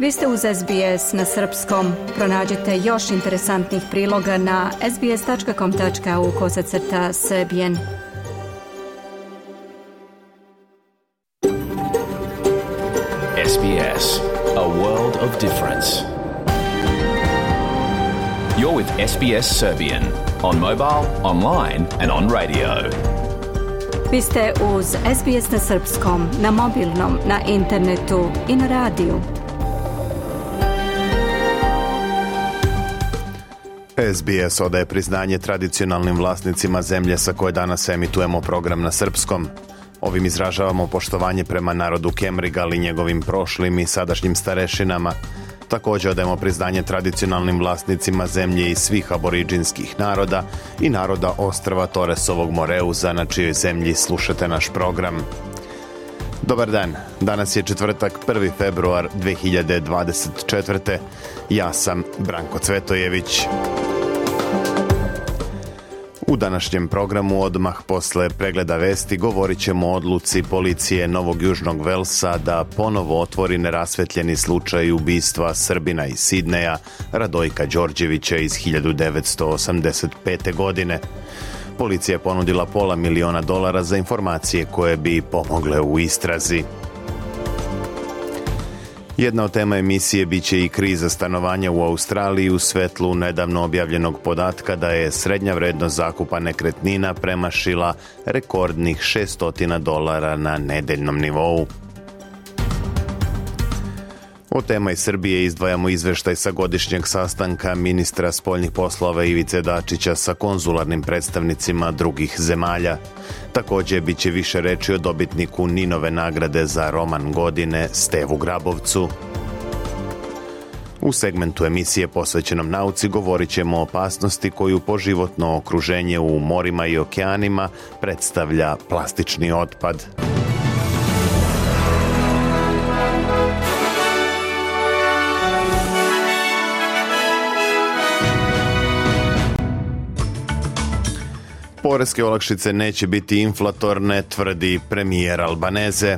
Vi ste uz SBS na srpskom. Pronađite još interesantnih priloga na sbs.com.au kosacrta srbijen. SBS, a world of difference. You're with SBS Serbian on mobile, online and on radio. Vi ste uz SBS na srpskom, na mobilnom, na internetu i na radiju. SBS odaje priznanje tradicionalnim vlasnicima zemlje sa koje danas emitujemo program na srpskom. Ovim izražavamo poštovanje prema narodu Kemriga ali njegovim prošlim i sadašnjim starešinama. Takođe odajemo priznanje tradicionalnim vlasnicima zemlje i svih aboriđinskih naroda i naroda ostrava Toresovog Moreuza na čijoj zemlji slušate naš program. Dobar dan, danas je četvrtak 1. februar 2024. Ja sam Branko Cvetojević. U današnjem programu odmah posle pregleda vesti govorit ćemo o odluci policije Novog Južnog Velsa da ponovo otvori nerasvetljeni slučaj ubistva Srbina iz Sidneja Radojka Đorđevića iz 1985. godine. Policija je ponudila pola miliona dolara za informacije koje bi pomogle u istrazi. Jedna od tema emisije biće i kriza stanovanja u Australiji u svetlu nedavno objavljenog podatka da je srednja vrednost zakupa nekretnina premašila rekordnih 600 dolara na nedeljnom nivou. O tema iz Srbije izdvajamo izveštaj sa godišnjeg sastanka ministra spoljnih poslova Ivice Dačića sa konzularnim predstavnicima drugih zemalja. Takođe, bit će više reči o dobitniku Ninove nagrade za roman godine Stevu Grabovcu. U segmentu emisije posvećenom nauci govorit ćemo o opasnosti koju po životno okruženje u morima i okeanima predstavlja plastični otpad. Muzika Poreske olakšice neće biti inflatorne, tvrdi premijer Albaneze.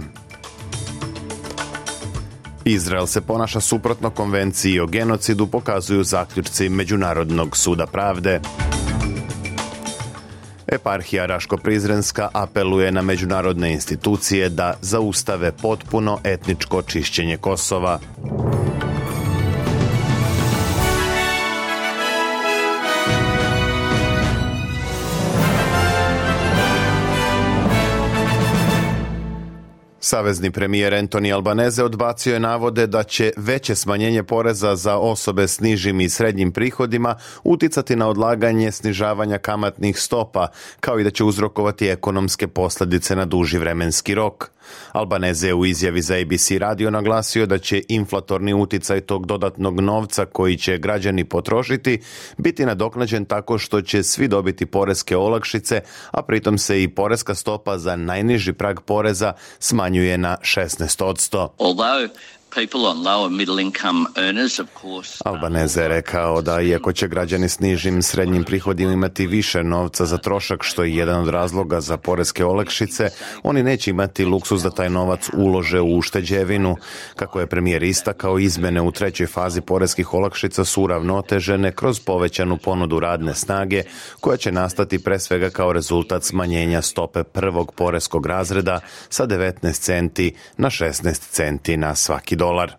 Izrael se ponaša suprotno konvenciji o genocidu, pokazuju zaključci Međunarodnog suda pravde. Eparhija Raško-Prizrenska apeluje na međunarodne institucije da zaustave potpuno etničko čišćenje Kosova. Savezni premijer Antoni Albaneze odbacio je navode da će veće smanjenje poreza za osobe s nižim i srednjim prihodima uticati na odlaganje snižavanja kamatnih stopa, kao i da će uzrokovati ekonomske posledice na duži vremenski rok. Albaneze u izjavi za ABC radio naglasio da će inflatorni uticaj tog dodatnog novca koji će građani potrošiti biti nadoknađen tako što će svi dobiti poreske olakšice, a pritom se i poreska stopa za najniži prag poreza smanjuje na 16%. Although Albaneze je rekao da iako će građani s nižim srednjim prihodima imati više novca za trošak, što je jedan od razloga za poreske olakšice, oni neće imati luksus da taj novac ulože u ušteđevinu. Kako je premijer istakao, izmene u trećoj fazi poreskih olakšica su ravnotežene kroz povećanu ponudu radne snage, koja će nastati pre svega kao rezultat smanjenja stope prvog poreskog razreda sa 19 centi na 16 centi na svaki dolar.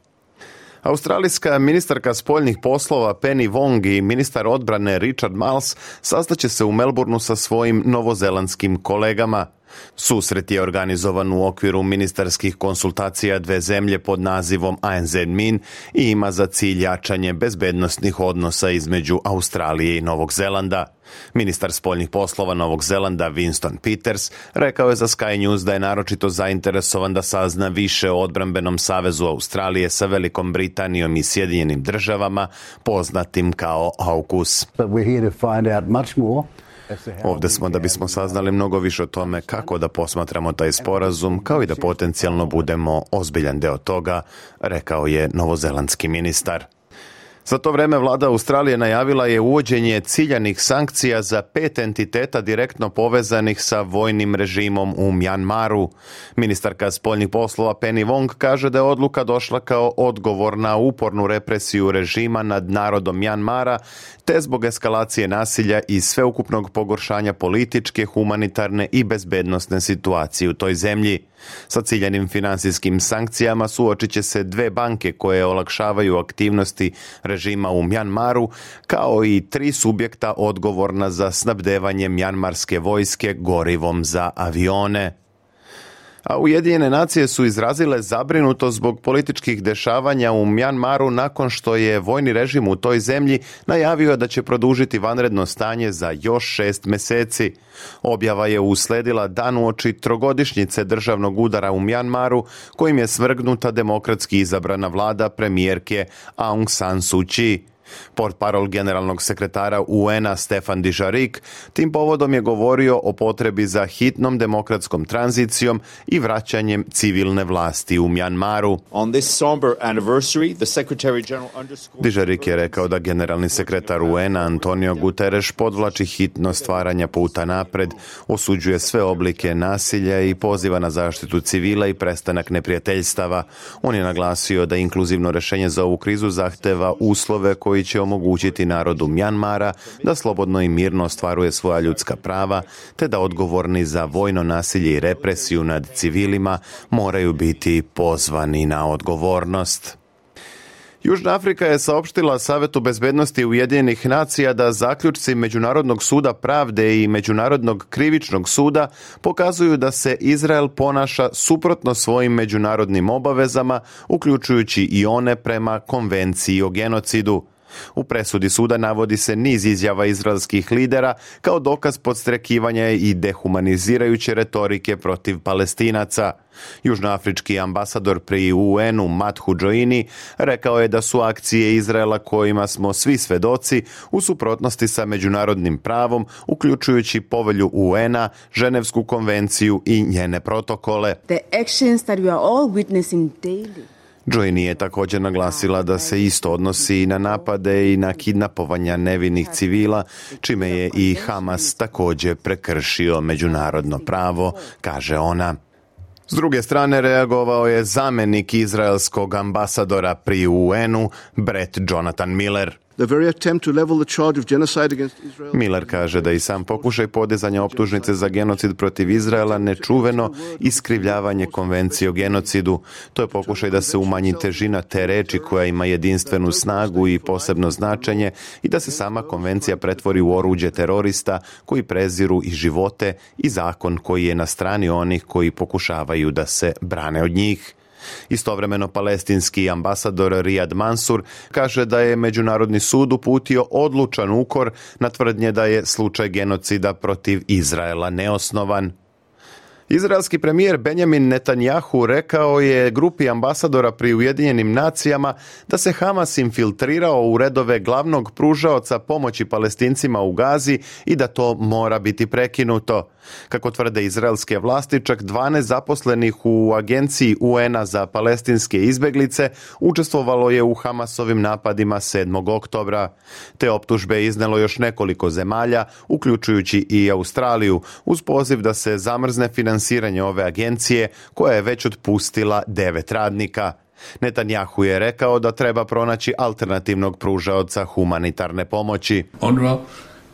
Australijska ministarka spoljnih poslova Penny Wong i ministar odbrane Richard Miles sastaće se u Melbourneu sa svojim novozelandskim kolegama – Susret je organizovan u okviru ministarskih konsultacija dve zemlje pod nazivom ANZ-MIN i ima za cilj jačanje bezbednostnih odnosa između Australije i Novog Zelanda. Ministar spoljnih poslova Novog Zelanda Winston Peters rekao je za Sky News da je naročito zainteresovan da sazna više o odbrambenom savezu Australije sa Velikom Britanijom i Sjedinjenim državama, poznatim kao AUKUS. But we're here to find out much more. Ovde smo da bismo saznali mnogo više o tome kako da posmatramo taj sporazum, kao i da potencijalno budemo ozbiljan deo toga, rekao je novozelandski ministar. Za to vreme vlada Australije najavila je uvođenje ciljanih sankcija za pet entiteta direktno povezanih sa vojnim režimom u Mjanmaru. Ministarka spoljnih poslova Penny Wong kaže da je odluka došla kao odgovor na upornu represiju režima nad narodom Mjanmara te zbog eskalacije nasilja i sveukupnog pogoršanja političke, humanitarne i bezbednostne situacije u toj zemlji. Sa ciljanim finansijskim sankcijama suočit će se dve banke koje olakšavaju aktivnosti režima u Mjanmaru, kao i tri subjekta odgovorna za snabdevanje mjanmarske vojske gorivom za avione a Ujedinjene nacije su izrazile zabrinutost zbog političkih dešavanja u Mjanmaru nakon što je vojni režim u toj zemlji najavio da će produžiti vanredno stanje za još šest meseci. Objava je usledila dan uoči trogodišnjice državnog udara u Mjanmaru kojim je svrgnuta demokratski izabrana vlada premijerke Aung San Suu Kyi parol generalnog sekretara UN-a Stefan Dižarik tim povodom je govorio o potrebi za hitnom demokratskom tranzicijom i vraćanjem civilne vlasti u Mjanmaru. Dižarik je rekao da generalni sekretar UN-a Antonio Guterres podvlači hitno stvaranja puta napred, osuđuje sve oblike nasilja i poziva na zaštitu civila i prestanak neprijateljstava. On je naglasio da inkluzivno rešenje za ovu krizu zahteva uslove koji će omogućiti narodu Mjanmara da slobodno i mirno ostvaruje svoja ljudska prava, te da odgovorni za vojno nasilje i represiju nad civilima moraju biti pozvani na odgovornost. Južna Afrika je saopštila Savetu bezbednosti Ujedinjenih nacija da zaključci Međunarodnog suda pravde i Međunarodnog krivičnog suda pokazuju da se Izrael ponaša suprotno svojim međunarodnim obavezama, uključujući i one prema Konvenciji o genocidu. U presudi suda navodi se niz izjava izraelskih lidera kao dokaz podstrekivanja i dehumanizirajuće retorike protiv palestinaca. Južnoafrički ambasador pri UN-u Mathu Džoini rekao je da su akcije Izraela kojima smo svi svedoci u suprotnosti sa međunarodnim pravom, uključujući povelju UN-a, Ženevsku konvenciju i njene protokole. The actions that we are all witnessing daily Joanie je također naglasila da se isto odnosi i na napade i na kidnapovanja nevinih civila, čime je i Hamas također prekršio međunarodno pravo, kaže ona. S druge strane reagovao je zamenik izraelskog ambasadora pri UN-u Brett Jonathan Miller. Miller kaže da i sam pokušaj podizanja optužnice za genocid protiv Izraela nečuveno iskrivljavanje konvencije o genocidu. To je pokušaj da se umanji težina te reči koja ima jedinstvenu snagu i posebno značenje i da se sama konvencija pretvori u oruđe terorista koji preziru i živote i zakon koji je na strani onih koji pokušavaju da se brane od njih. Istovremeno palestinski ambasador Riyad Mansur kaže da je Međunarodni sud uputio odlučan ukor na tvrdnje da je slučaj genocida protiv Izraela neosnovan. Izraelski premijer Benjamin Netanjahu rekao je grupi ambasadora pri Ujedinjenim nacijama da se Hamas infiltrirao u redove glavnog pružaoca pomoći palestincima u Gazi i da to mora biti prekinuto. Kako tvrde izraelske vlasti, čak 12 zaposlenih u agenciji UN-a za palestinske izbeglice učestvovalo je u Hamasovim napadima 7. oktobra. Te optužbe iznelo još nekoliko zemalja, uključujući i Australiju, uz poziv da se zamrzne finansiranje finansiranje ove agencije koja je već otpustila devet radnika. Netanjahu je rekao da treba pronaći alternativnog pružaoca humanitarne pomoći. UNRWA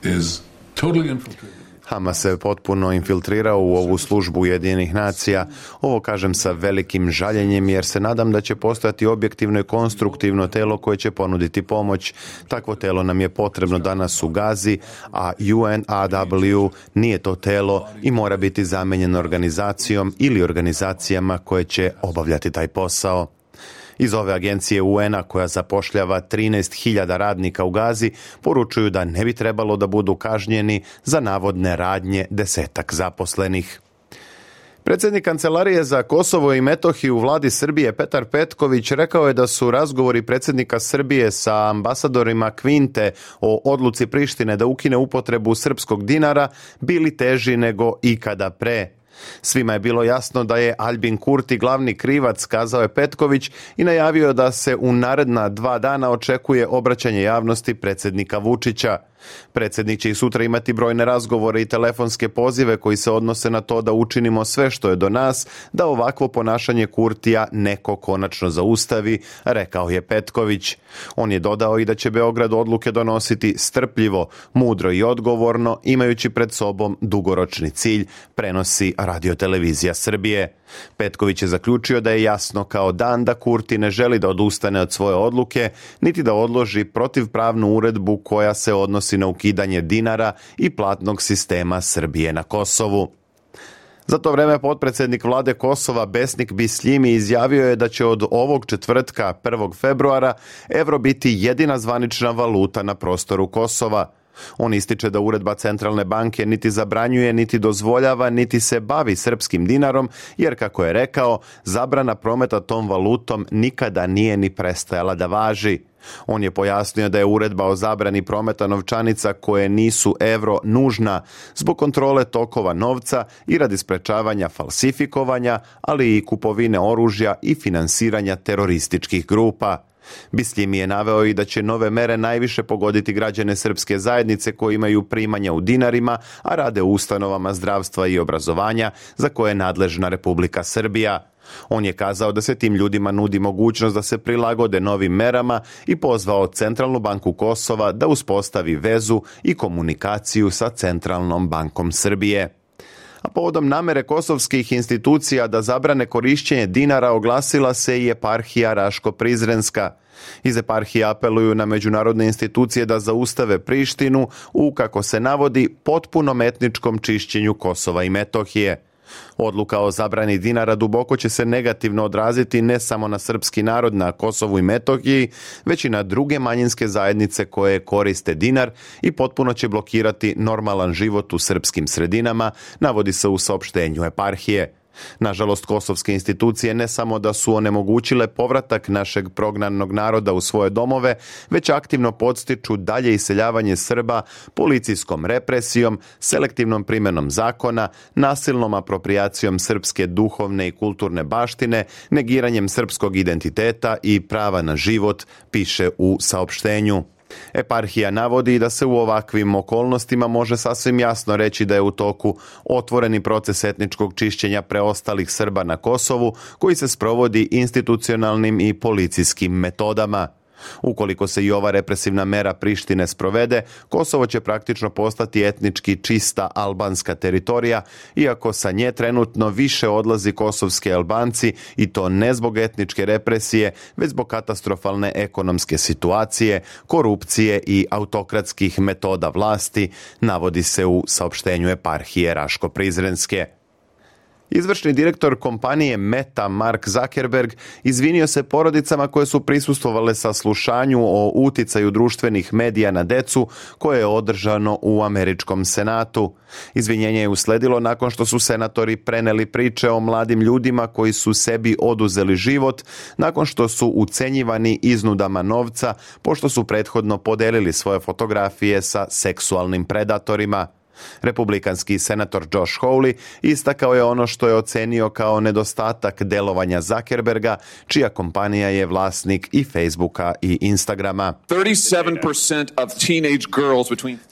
is totally infiltrated. Hamas se potpuno infiltrirao u ovu službu Ujedinjenih nacija. Ovo kažem sa velikim žaljenjem jer se nadam da će postati objektivno i konstruktivno telo koje će ponuditi pomoć. Takvo telo nam je potrebno danas u Gazi, a UNAW nije to telo i mora biti zamenjeno organizacijom ili organizacijama koje će obavljati taj posao. Iz ove agencije UN-a koja zapošljava 13.000 radnika u Gazi poručuju da ne bi trebalo da budu kažnjeni za navodne radnje desetak zaposlenih. Predsednik Kancelarije za Kosovo i Metohiju u vladi Srbije Petar Petković rekao je da su razgovori predsednika Srbije sa ambasadorima Kvinte o odluci Prištine da ukine upotrebu srpskog dinara bili teži nego ikada pre. Svima je bilo jasno da je Albin Kurti glavni krivac, kazao je Petković i najavio da se u naredna dva dana očekuje obraćanje javnosti predsednika Vučića. Predsednik će i sutra imati brojne razgovore i telefonske pozive koji se odnose na to da učinimo sve što je do nas da ovakvo ponašanje Kurtija neko konačno zaustavi, rekao je Petković. On je dodao i da će Beograd odluke donositi strpljivo, mudro i odgovorno, imajući pred sobom dugoročni cilj, prenosi Radio Televizija Srbije. Petković je zaključio da je jasno kao dan da Kurti ne želi da odustane od svoje odluke, niti da odloži protivpravnu uredbu koja se odnosi odnosi na ukidanje dinara i platnog sistema Srbije na Kosovu. Za to vreme potpredsednik vlade Kosova Besnik Bislimi izjavio je da će od ovog četvrtka 1. februara evro biti jedina zvanična valuta na prostoru Kosova. On ističe da uredba Centralne banke niti zabranjuje, niti dozvoljava, niti se bavi srpskim dinarom, jer kako je rekao, zabrana prometa tom valutom nikada nije ni prestajala da važi. On je pojasnio da je uredba o zabrani prometa novčanica koje nisu evro nužna zbog kontrole tokova novca i radi sprečavanja falsifikovanja, ali i kupovine oružja i finansiranja terorističkih grupa. Bisljimi je naveo i da će nove mere najviše pogoditi građane srpske zajednice koji imaju primanja u dinarima, a rade u ustanovama zdravstva i obrazovanja za koje je nadležna Republika Srbija. On je kazao da se tim ljudima nudi mogućnost da se prilagode novim merama i pozvao Centralnu banku Kosova da uspostavi vezu i komunikaciju sa Centralnom bankom Srbije a povodom namere kosovskih institucija da zabrane korišćenje dinara oglasila se i eparhija Raško-Prizrenska. Iz eparhije apeluju na međunarodne institucije da zaustave Prištinu u, kako se navodi, potpunom etničkom čišćenju Kosova i Metohije. Odluka o zabrani dinara duboko će se negativno odraziti ne samo na srpski narod na Kosovu i Metohiji, već i na druge manjinske zajednice koje koriste dinar i potpuno će blokirati normalan život u srpskim sredinama, navodi se u saopštenju eparhije. Nažalost, kosovske institucije ne samo da su onemogućile povratak našeg prognanog naroda u svoje domove, već aktivno podstiču dalje iseljavanje Srba policijskom represijom, selektivnom primenom zakona, nasilnom apropriacijom srpske duhovne i kulturne baštine, negiranjem srpskog identiteta i prava na život, piše u saopštenju. Eparhija navodi da se u ovakvim okolnostima može sasvim jasno reći da je u toku otvoreni proces etničkog čišćenja preostalih Srba na Kosovu koji se sprovodi institucionalnim i policijskim metodama. Ukoliko se i ova represivna mera Prištine sprovede, Kosovo će praktično postati etnički čista albanska teritorija, iako sa nje trenutno više odlazi kosovski albanci i to ne zbog etničke represije, već zbog katastrofalne ekonomske situacije, korupcije i autokratskih metoda vlasti, navodi se u saopštenju eparhije Raško-Prizrenske. Izvršni direktor kompanije Meta Mark Zuckerberg izvinio se porodicama koje su prisustvovale saslušanju o uticaju društvenih medija na decu koje je održano u američkom senatu. Izvinjenje je usledilo nakon što su senatori preneli priče o mladim ljudima koji su sebi oduzeli život nakon što su ucenjivani iznudama novca pošto su prethodno podelili svoje fotografije sa seksualnim predatorima. Republikanski senator Josh Hawley istakao je ono što je ocenio kao nedostatak delovanja Zuckerberga, čija kompanija je vlasnik i Facebooka i Instagrama.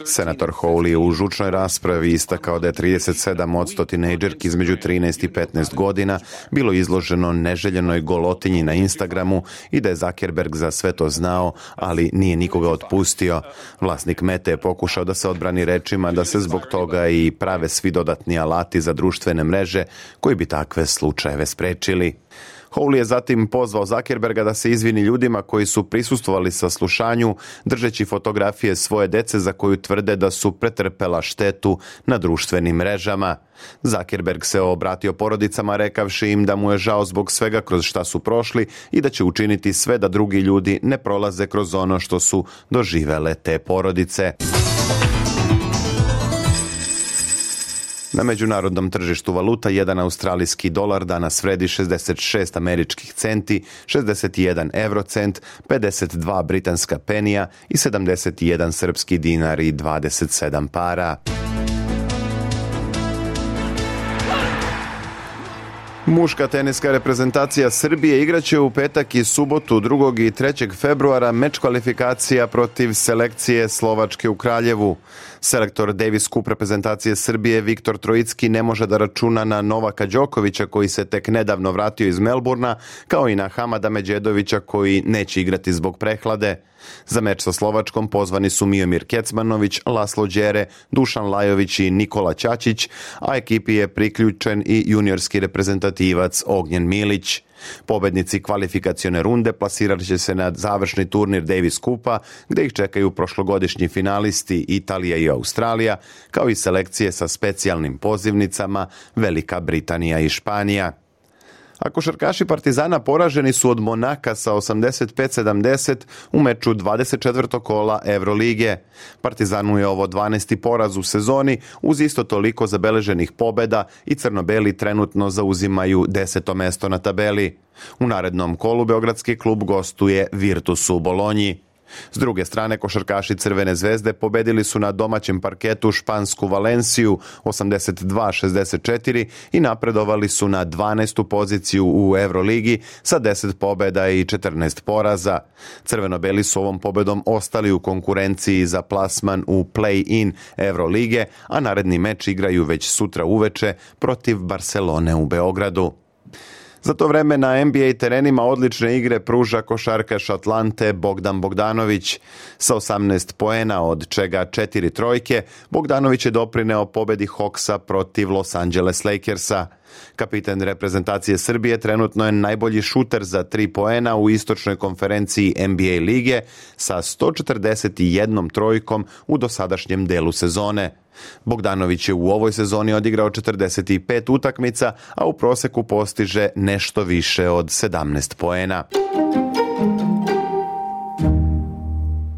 Senator Hawley u žučnoj raspravi istakao da je 37 odsto tinejdžerki između 13 i 15 godina bilo izloženo neželjenoj golotinji na Instagramu i da je Zuckerberg za sve to znao, ali nije nikoga otpustio. Vlasnik Mete je pokušao da se odbrani rečima da se zbog zbog toga i prave svi dodatni alati za društvene mreže koji bi takve slučajeve sprečili. Howley je zatim pozvao Zuckerberga da se izvini ljudima koji su prisustvovali saslušanju držeći fotografije svoje dece za koju tvrde da su pretrpela štetu na društvenim mrežama. Zuckerberg se obratio porodicama rekavši im da mu je žao zbog svega kroz šta su prošli i da će učiniti sve da drugi ljudi ne prolaze kroz ono što su doživele te porodice. Na međunarodnom tržištu valuta jedan australijski dolar danas vredi 66 američkih centi, 61 eurocent, 52 britanska penija i 71 srpski dinar i 27 para. Muška teniska reprezentacija Srbije igraće u petak i subotu 2. i 3. februara meč kvalifikacija protiv selekcije Slovačke u Kraljevu. Selektor Davis Cup reprezentacije Srbije Viktor Trojicki ne može da računa na Novaka Đokovića koji se tek nedavno vratio iz Melburna, kao i na Hamada Međedovića koji neće igrati zbog prehlade. Za meč sa Slovačkom pozvani su Miomir Kecmanović, Laslo Đere, Dušan Lajović i Nikola Ćačić, a ekipi je priključen i juniorski reprezentativac Ognjen Milić. Pobednici kvalifikacione runde plasirat će se na završni turnir Davis Kupa, gde ih čekaju prošlogodišnji finalisti Italija i Australija, kao i selekcije sa specijalnim pozivnicama Velika Britanija i Španija a košarkaši Partizana poraženi su od Monaka sa 85-70 u meču 24. kola Evrolige. Partizanu je ovo 12. poraz u sezoni uz isto toliko zabeleženih pobeda i crnobeli trenutno zauzimaju 10. mesto na tabeli. U narednom kolu Beogradski klub gostuje Virtusu u Bolonji. S druge strane, košarkaši Crvene zvezde pobedili su na domaćem parketu Špansku Valenciju 82-64 i napredovali su na 12. poziciju u Euroligi sa 10 pobeda i 14 poraza. Crveno-beli su ovom pobedom ostali u konkurenciji za plasman u play-in Eurolige, a naredni meč igraju već sutra uveče protiv Barcelone u Beogradu. Za to vreme na NBA terenima odlične igre pruža košarkaš Atlante Bogdan Bogdanović sa 18 poena, od čega 4 trojke. Bogdanović je doprineo pobedi Hawksa protiv Los Angeles Lakersa. Kapiten reprezentacije Srbije trenutno je najbolji šuter za 3 poena u istočnoj konferenciji NBA lige sa 141 trojkom u dosadašnjem delu sezone. Bogdanović je u ovoj sezoni odigrao 45 utakmica, a u proseku postiže nešto više od 17 poena.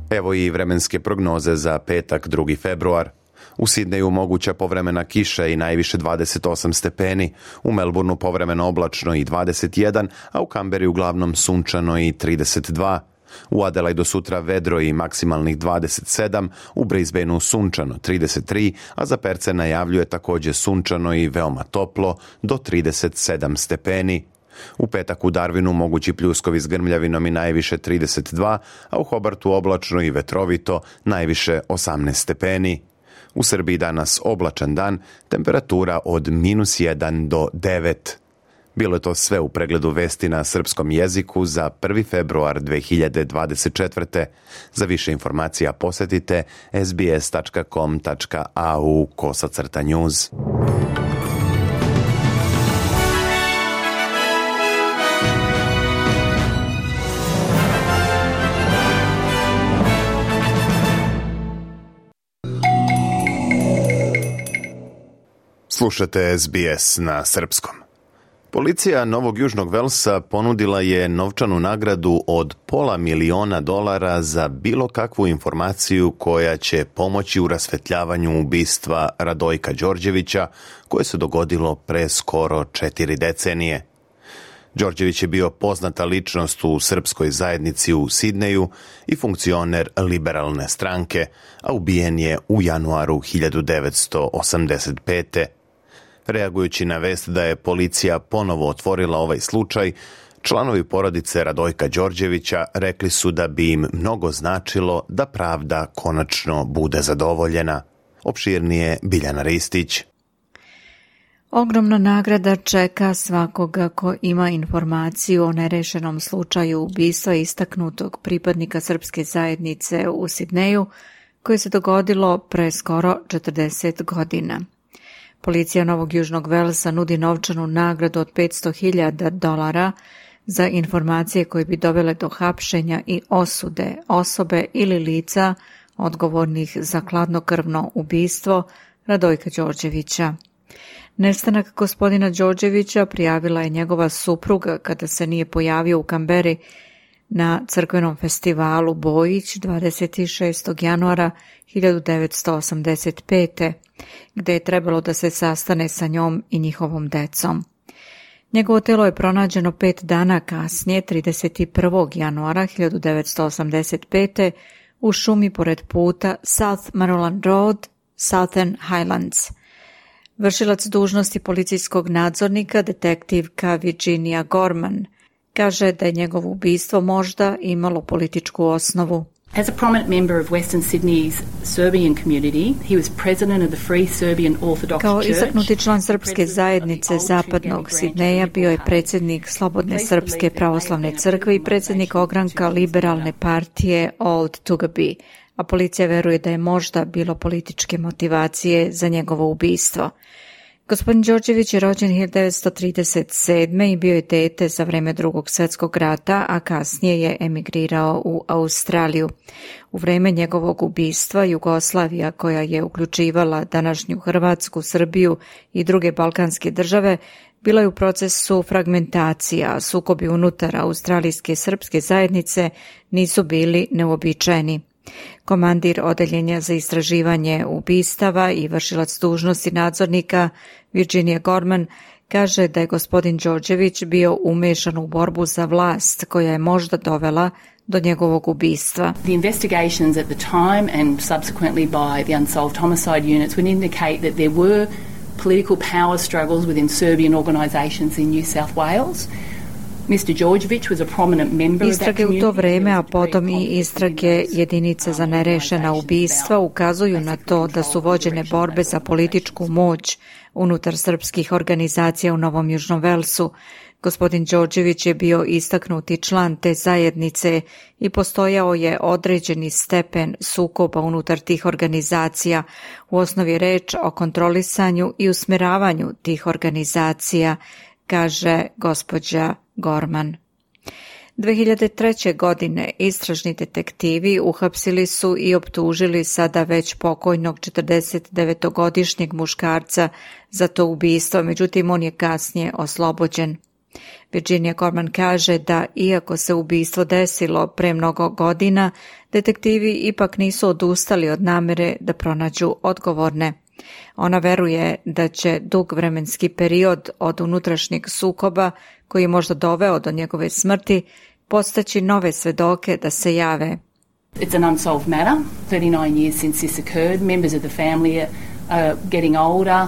Evo i vremenske prognoze za petak 2. februar. U Sidneju moguća povremena kiša i najviše 28 stepeni, u Melbourneu povremeno oblačno i 21, a u Kamberi uglavnom sunčano i 32. U Adelaidu sutra vedro i maksimalnih 27, u Brisbaneu sunčano 33, a za Perce najavljuje takođe sunčano i veoma toplo do 37 stepeni. U petak u Darwinu mogući pljuskovi s grmljavinom i najviše 32, a u Hobartu oblačno i vetrovito najviše 18 stepeni. U Srbiji danas oblačan dan, temperatura od minus 1 do 9. Bilo je to sve u pregledu vesti na srpskom jeziku za 1. februar 2024. Za više informacija posetite sbs.com.au kosacrta news. Slušate SBS na srpskom. Policija Novog Južnog Velsa ponudila je novčanu nagradu od pola miliona dolara za bilo kakvu informaciju koja će pomoći u rasvetljavanju ubistva Radojka Đorđevića koje se dogodilo pre skoro četiri decenije. Đorđević je bio poznata ličnost u srpskoj zajednici u Sidneju i funkcioner liberalne stranke, a ubijen je u januaru 1985 Reagujući na vest da je policija ponovo otvorila ovaj slučaj, članovi porodice Radojka Đorđevića rekli su da bi im mnogo značilo da pravda konačno bude zadovoljena. Opširnije Biljana Ristić. Ogromna nagrada čeka svakoga ko ima informaciju o nerešenom slučaju ubistva istaknutog pripadnika srpske zajednice u Sidneju, koje se dogodilo pre skoro 40 godina. Policija Novog Južnog Velsa nudi novčanu nagradu od 500.000 dolara za informacije koje bi dovele do hapšenja i osude osobe ili lica odgovornih za kladnokrvno ubistvo Radojka Đorđevića. Nestanak gospodina Đorđevića prijavila je njegova supruga kada se nije pojavio u Kamberi na crkvenom festivalu Bojić 26. januara 1985. gde je trebalo da se sastane sa njom i njihovom decom. Njegovo telo je pronađeno pet dana kasnije, 31. januara 1985. u šumi pored puta South Maryland Road, Southern Highlands. Vršilac dužnosti policijskog nadzornika, detektivka Virginia Gorman – kaže da je njegovo ubistvo možda imalo političku osnovu. As a prominent member of Western Sydney's Serbian community, he was president of the Free Serbian Orthodox Church. Kao istaknuti član srpske zajednice zapadnog Sidneja bio je predsjednik Slobodne srpske pravoslavne crkve i predsjednik ogranka liberalne partije Old Tugabi, a policija veruje da je možda bilo političke motivacije za njegovo ubistvo. Gospodin Đorđević je rođen 1937. i bio je dete za vreme drugog svetskog rata, a kasnije je emigrirao u Australiju. U vreme njegovog ubistva Jugoslavija, koja je uključivala današnju Hrvatsku, Srbiju i druge balkanske države, bila je u procesu fragmentacija, sukobi unutar australijske srpske zajednice nisu bili neobičajeni. Komandir Odeljenja za istraživanje ubistava i vršilac dužnosti nadzornika Virginia Gorman kaže da je gospodin Đorđević bio umešan u borbu za vlast koja je možda dovela do njegovog ubistva. The investigations at the time and subsequently by the unsolved homicide units would indicate that there were political power struggles within Serbian organisations in New South Wales. Istrage u to vreme, a potom i istrage jedinice za nerešena ubistva ukazuju na to da su vođene borbe za političku moć unutar srpskih organizacija u Novom Južnom Velsu. Gospodin Đorđević je bio istaknuti član te zajednice i postojao je određeni stepen sukoba unutar tih organizacija. U osnovi reč o kontrolisanju i usmeravanju tih organizacija, kaže gospođa Gorman. 2003. godine istražni detektivi uhapsili su i optužili sada već pokojnog 49-godišnjeg muškarca za to ubistvo, međutim on je kasnije oslobođen. Virginia Gorman kaže da iako se ubistvo desilo pre mnogo godina, detektivi ipak nisu odustali od namere da pronađu odgovorne. Ona veruje da će dug vremenski period od unutrašnjeg sukoba koji je možda doveo do njegove smrti, nove svedoke da se jave. It's an unsolved matter. 39 years since this occurred. Members of the family are getting older.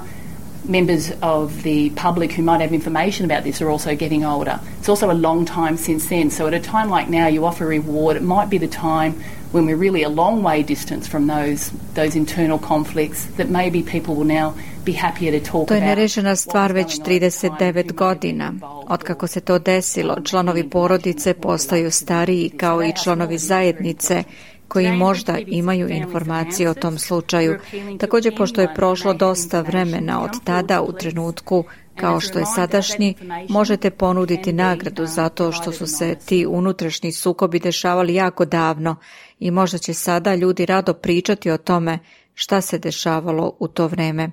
Members of the public who might have information about this are also getting older. It's also a long time since then. So at a time like now, you offer a reward. It might be the time when we're really a long way distance from those, those internal conflicts that maybe people will now be happier to talk To je nerešena stvar već 39 godina. Otkako se to desilo, članovi porodice postaju stariji kao i članovi zajednice koji možda imaju informacije o tom slučaju. Također, pošto je prošlo dosta vremena od tada u trenutku kao što je sadašnji, možete ponuditi nagradu zato što su se ti unutrašnji sukobi dešavali jako davno i možda će sada ljudi rado pričati o tome šta se dešavalo u to vreme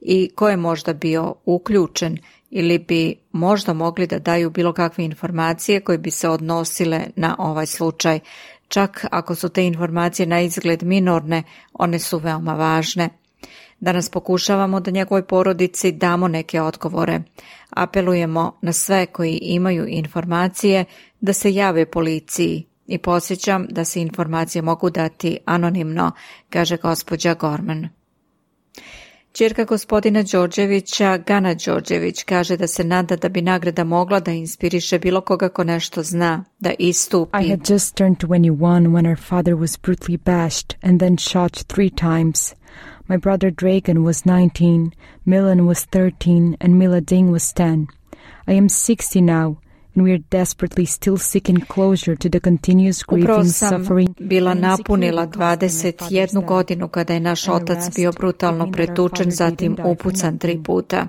i ko je možda bio uključen ili bi možda mogli da daju bilo kakve informacije koje bi se odnosile na ovaj slučaj. Čak ako su te informacije na izgled minorne, one su veoma važne. Danas pokušavamo da njegovoj porodici damo neke odgovore. Apelujemo na sve koji imaju informacije da se jave policiji i posjećam da se informacije mogu dati anonimno, kaže gospođa Gorman. Čirka gospodina Đorđevića, Gana Đorđević, kaže da se nada da bi nagrada mogla da inspiriše bilo koga ko nešto zna, da istupi. I had just turned 21 when her father was brutally bashed and then shot three times. My brother Dragan was 19, Milan was 13, and Miladin was 10. I am 60 now, and we are desperately still seeking closure to the continuous grief and suffering. Bila napunila 21 godinu kada je naš otac bio brutalno pretučen, zatim upucan tri puta.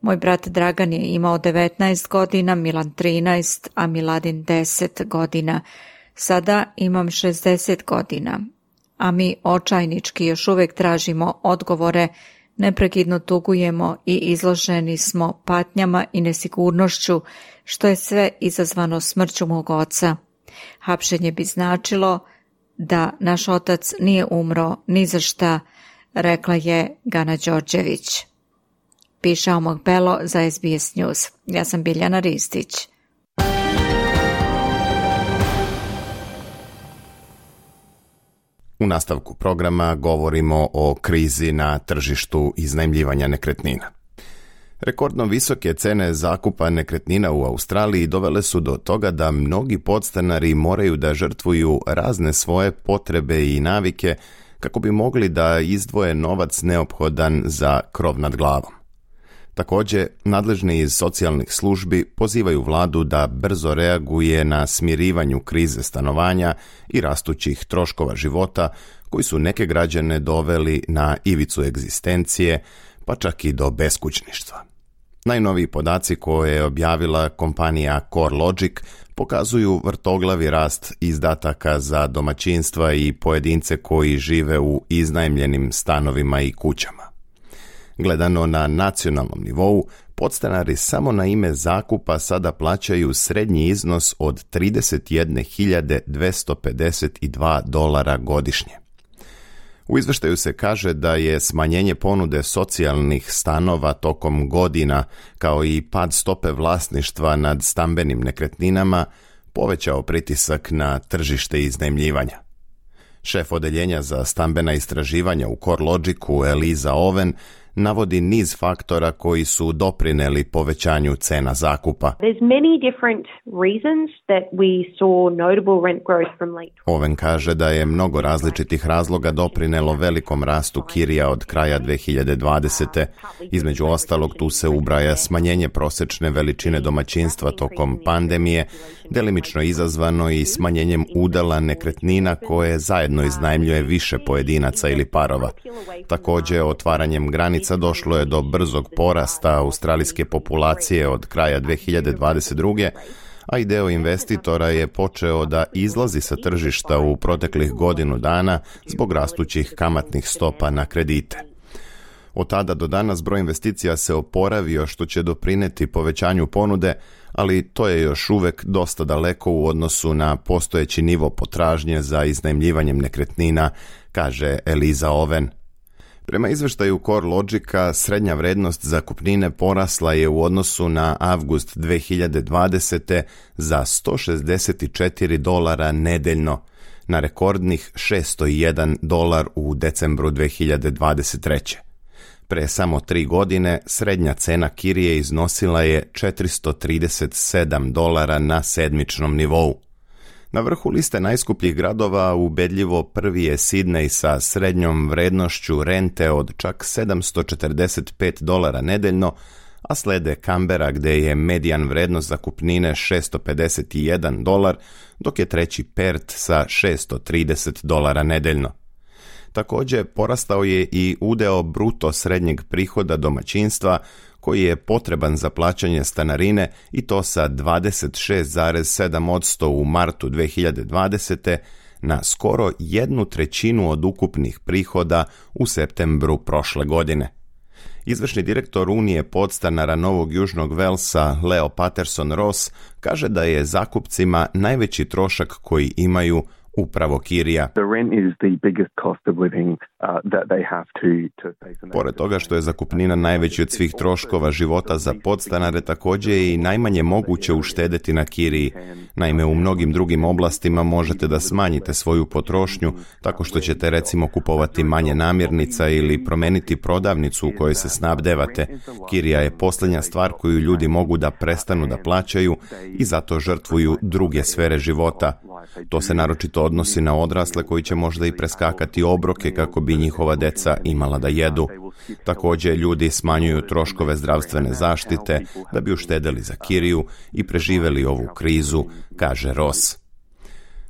Moj brat Dragan je imao 19 godina, Milan 13, a Miladin 10 godina. Sada imam 60 godina. a mi očajnički još uvek tražimo odgovore, neprekidno tugujemo i izloženi smo patnjama i nesigurnošću, što je sve izazvano smrću mog oca. Hapšenje bi značilo da naš otac nije umro ni za šta, rekla je Gana Đorđević. Piše Omog Belo za SBS News. Ja sam Biljana Ristić. U nastavku programa govorimo o krizi na tržištu iznajmljivanja nekretnina. Rekordno visoke cene zakupa nekretnina u Australiji dovele su do toga da mnogi podstanari moraju da žrtvuju razne svoje potrebe i navike kako bi mogli da izdvoje novac neophodan za krov nad glavom. Takođe, nadležni iz socijalnih službi pozivaju vladu da brzo reaguje na smirivanju krize stanovanja i rastućih troškova života koji su neke građane doveli na ivicu egzistencije, pa čak i do beskućništva. Najnoviji podaci koje je objavila kompanija CoreLogic pokazuju vrtoglavi rast izdataka za domaćinstva i pojedince koji žive u iznajmljenim stanovima i kućama. Gledano na nacionalnom nivou, podstanari samo na ime zakupa sada plaćaju srednji iznos od 31.252 dolara godišnje. U izveštaju se kaže da je smanjenje ponude socijalnih stanova tokom godina, kao i pad stope vlasništva nad stambenim nekretninama, povećao pritisak na tržište iznajmljivanja. Šef odeljenja za stambena istraživanja u CoreLogicu Eliza Oven navodi niz faktora koji su doprineli povećanju cena zakupa. Oven kaže da je mnogo različitih razloga doprinelo velikom rastu kirija od kraja 2020. Između ostalog tu se ubraja smanjenje prosečne veličine domaćinstva tokom pandemije, delimično izazvano i smanjenjem udela nekretnina koje zajedno iznajmljuje više pojedinaca ili parova. Takođe, otvaranjem granica članica došlo je do brzog porasta australijske populacije od kraja 2022 a i deo investitora je počeo da izlazi sa tržišta u proteklih godinu dana zbog rastućih kamatnih stopa na kredite. Od tada do danas broj investicija se oporavio što će doprineti povećanju ponude, ali to je još uvek dosta daleko u odnosu na postojeći nivo potražnje za iznajmljivanjem nekretnina, kaže Eliza Oven, Prema izveštaju Core CoreLogica, srednja vrednost zakupnine porasla je u odnosu na avgust 2020. za 164 dolara nedeljno, na rekordnih 601 dolar u decembru 2023. Pre samo tri godine srednja cena kirije iznosila je 437 dolara na sedmičnom nivou. Na vrhu liste najskupljih gradova ubedljivo prvi je Sidney sa srednjom vrednošću rente od čak 745 dolara nedeljno, a slede Kambera gde je medijan vrednost zakupnine 651 dolar, dok je treći Pert sa 630 dolara nedeljno. Takođe, porastao je i udeo bruto srednjeg prihoda domaćinstva koji je potreban za plaćanje stanarine i to sa 26,7% u martu 2020. na skoro jednu trećinu od ukupnih prihoda u septembru prošle godine. Izvršni direktor Unije podstanara Novog Južnog Velsa Leo Patterson Ross kaže da je zakupcima najveći trošak koji imaju upravo Kirija. Uh, Pored toga što je zakupnina najveći od svih troškova života za podstanare takođe je i najmanje moguće uštedeti na Kiriji. Naime, u mnogim drugim oblastima možete da smanjite svoju potrošnju tako što ćete recimo kupovati manje namirnica ili promeniti prodavnicu u kojoj se snabdevate. Kirija je poslednja stvar koju ljudi mogu da prestanu da plaćaju i zato žrtvuju druge sfere života. To se naročito odnosi na odrasle koji će možda i preskakati obroke kako bi njihova deca imala da jedu. Takođe, ljudi smanjuju troškove zdravstvene zaštite da bi uštedeli za kiriju i preživeli ovu krizu, kaže Ross.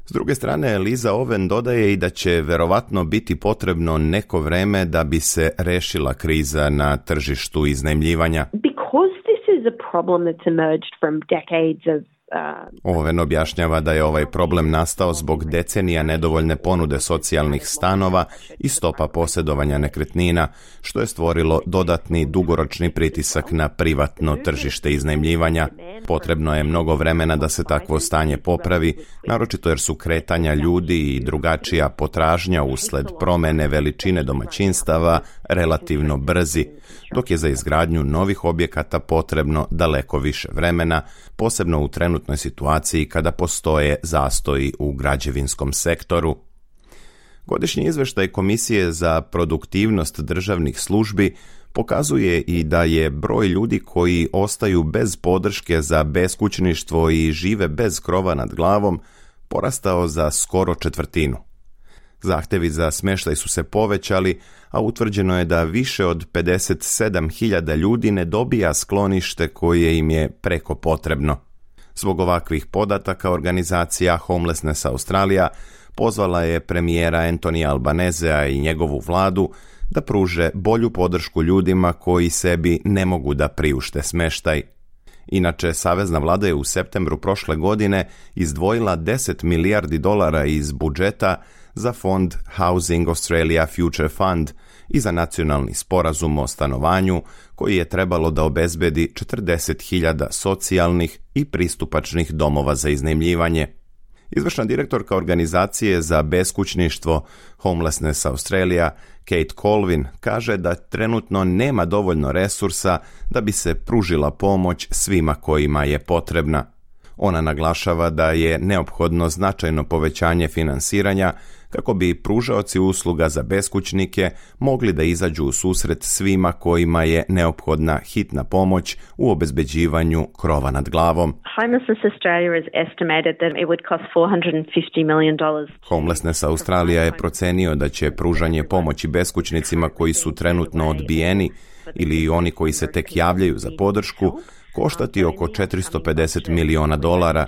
S druge strane, Liza Oven dodaje i da će verovatno biti potrebno neko vreme da bi se rešila kriza na tržištu iznajmljivanja. Because this is a problem that's emerged from decades of Um, Oven objašnjava da je ovaj problem nastao zbog decenija nedovoljne ponude socijalnih stanova i stopa posjedovanja nekretnina, što je stvorilo dodatni dugoročni pritisak na privatno tržište iznajmljivanja. Potrebno je mnogo vremena da se takvo stanje popravi, naročito jer su kretanja ljudi i drugačija potražnja usled promene veličine domaćinstava relativno brzi, dok je za izgradnju novih objekata potrebno daleko više vremena, posebno u trenutnoj situaciji kada postoje zastoji u građevinskom sektoru, Godišnji izveštaj Komisije za produktivnost državnih službi pokazuje i da je broj ljudi koji ostaju bez podrške za beskućništvo i žive bez krova nad glavom porastao za skoro četvrtinu. Zahtevi za smeštaj su se povećali, a utvrđeno je da više od 57.000 ljudi ne dobija sklonište koje im je preko potrebno. Zbog ovakvih podataka organizacija Homelessness Australia pozvala je premijera Anthony Albanezea i njegovu vladu da pruže bolju podršku ljudima koji sebi ne mogu da priušte smeštaj. Inače, Savezna vlada je u septembru prošle godine izdvojila 10 milijardi dolara iz budžeta za fond Housing Australia Future Fund i za nacionalni sporazum o stanovanju koji je trebalo da obezbedi 40.000 socijalnih i pristupačnih domova za iznajmljivanje. Izvršna direktorka organizacije za beskućništvo Homelessness Australia, Kate Colvin, kaže da trenutno nema dovoljno resursa da bi se pružila pomoć svima kojima je potrebna. Ona naglašava da je neophodno značajno povećanje finansiranja kako bi pružaoci usluga za beskućnike mogli da izađu u susret svima kojima je neophodna hitna pomoć u obezbeđivanju krova nad glavom. Homelessness Australia je procenio da će pružanje pomoći beskućnicima koji su trenutno odbijeni ili oni koji se tek javljaju za podršku koštati oko 450 miliona dolara.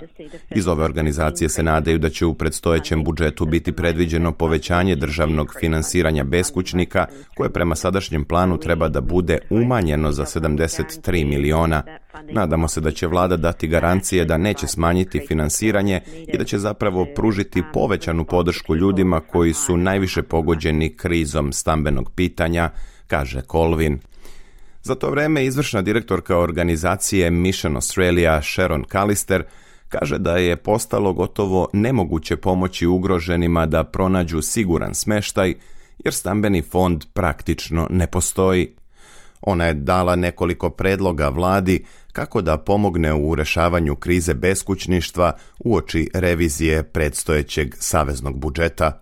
Iz ove organizacije se nadaju da će u predstojećem budžetu biti predviđeno povećanje državnog finansiranja beskućnika, koje prema sadašnjem planu treba da bude umanjeno za 73 miliona. Nadamo se da će vlada dati garancije da neće smanjiti finansiranje i da će zapravo pružiti povećanu podršku ljudima koji su najviše pogođeni krizom stambenog pitanja, kaže Kolvin. Za to vreme izvršna direktorka organizacije Mission Australia Sharon Callister kaže da je postalo gotovo nemoguće pomoći ugroženima da pronađu siguran smeštaj jer stambeni fond praktično ne postoji. Ona je dala nekoliko predloga vladi kako da pomogne u rešavanju krize beskućništva uoči revizije predstojećeg saveznog budžeta.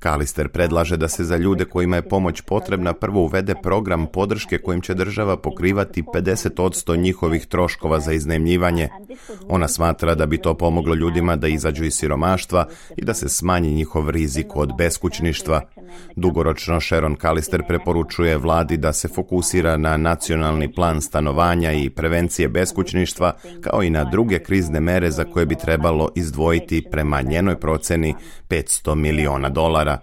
Kalister predlaže da se za ljude kojima je pomoć potrebna prvo uvede program podrške kojim će država pokrivati 50% njihovih troškova za iznajmljivanje. Ona smatra da bi to pomoglo ljudima da izađu iz siromaštva i da se smanji njihov rizik od beskućništva. Dugoročno Sharon Kalister preporučuje vladi da se fokusira na nacionalni plan stanovanja i prevencije beskućništva, kao i na druge krizne mere za koje bi trebalo izdvojiti prema njenoj proceni 500 miliona dolara.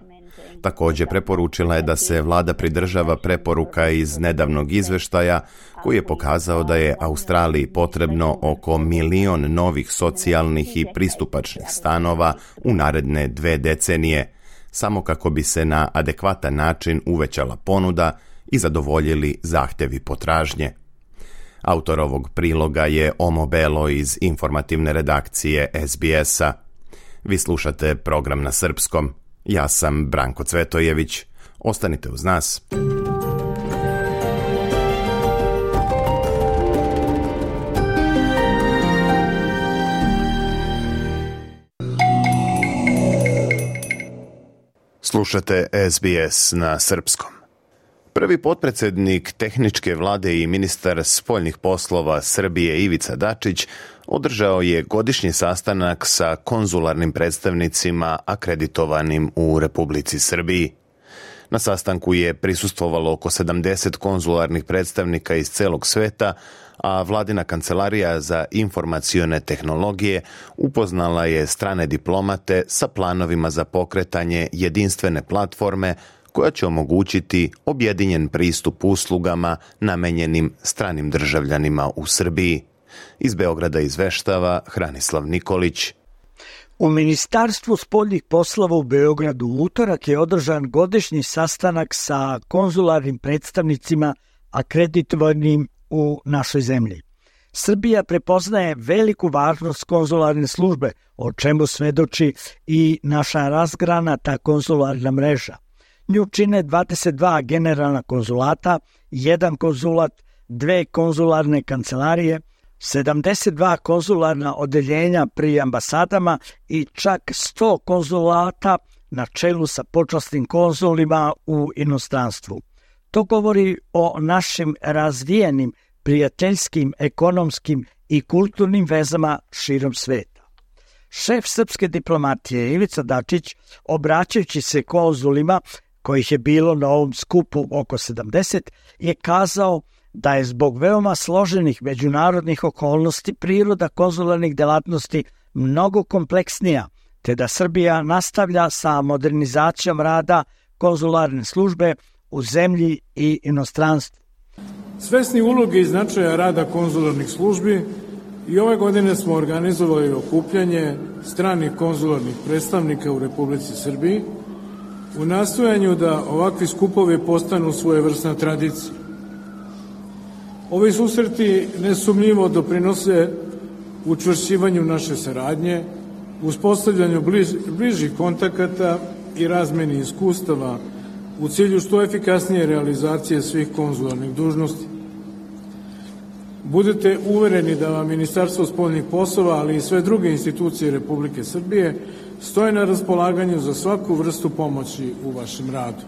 Takođe preporučila je da se vlada pridržava preporuka iz nedavnog izveštaja koji je pokazao da je Australiji potrebno oko milion novih socijalnih i pristupačnih stanova u naredne dve decenije, samo kako bi se na adekvatan način uvećala ponuda i zadovoljili zahtevi potražnje. Autor ovog priloga je Omo Belo iz informativne redakcije SBS-a. Vi slušate program na srpskom. Ja sam Branko Cvetojević. Ostanite uz nas. Slušate SBS na srpskom. Prvi potpredsednik tehničke vlade i ministar spoljnih poslova Srbije Ivica Dačić održao je godišnji sastanak sa konzularnim predstavnicima akreditovanim u Republici Srbiji. Na sastanku je prisustvovalo oko 70 konzularnih predstavnika iz celog sveta, a vladina kancelarija za informacione tehnologije upoznala je strane diplomate sa planovima za pokretanje jedinstvene platforme koja će omogućiti objedinjen pristup uslugama namenjenim stranim državljanima u Srbiji. Iz Beograda izveštava Hranislav Nikolić. U Ministarstvu spoljnih poslova u Beogradu utorak je održan godišnji sastanak sa konzularnim predstavnicima akreditovanim u našoj zemlji. Srbija prepoznaje veliku važnost konzularne službe, o čemu svedoči i naša razgranata konzularna mreža – Nju čine 22 generalna konzulata, jedan konzulat, dve konzularne kancelarije, 72 konzularna odeljenja pri ambasadama i čak 100 konzulata na čelu sa počasnim konzulima u inostranstvu. To govori o našim razvijenim prijateljskim, ekonomskim i kulturnim vezama širom sveta. Šef srpske diplomatije Ivica Dačić, obraćajući se konzulima, kojih je bilo na ovom skupu oko 70, je kazao da je zbog veoma složenih međunarodnih okolnosti priroda konzularnih delatnosti mnogo kompleksnija, te da Srbija nastavlja sa modernizacijom rada konzularne službe u zemlji i inostranstvu. Svesni uloge i značaja rada konzularnih službi, i ove godine smo organizovali okupljanje stranih konzularnih predstavnika u Republici Srbiji – u nastojanju da ovakvi skupovi postanu svojevrsna tradicija. Ovi susreti nesumljivo doprinose učvršćivanju naše saradnje, uspostavljanju bliž, bližih kontakata i razmeni iskustava u cilju što efikasnije realizacije svih konzularnih dužnosti. Budete uvereni da vam Ministarstvo spoljnih poslova, ali i sve druge institucije Republike Srbije stoje na raspolaganju za svaku vrstu pomoći u vašem radu.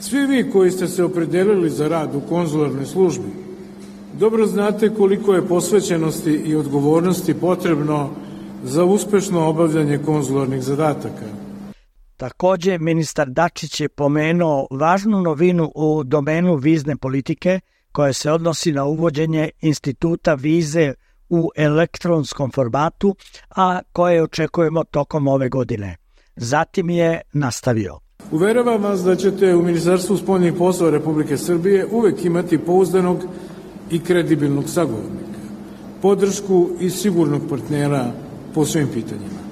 Svi vi koji ste se opredelili za rad u konzularnoj službi, dobro znate koliko je posvećenosti i odgovornosti potrebno za uspešno obavljanje konzularnih zadataka. Takođe, ministar Dačić je pomenuo važnu novinu u domenu vizne politike koja se odnosi na uvođenje instituta vize u elektronskom formatu, a koje očekujemo tokom ove godine. Zatim je nastavio. Uveravam vas da ćete u Ministarstvu spoljnih poslova Republike Srbije uvek imati pouzdanog i kredibilnog sagovornika, podršku i sigurnog partnera po svim pitanjima.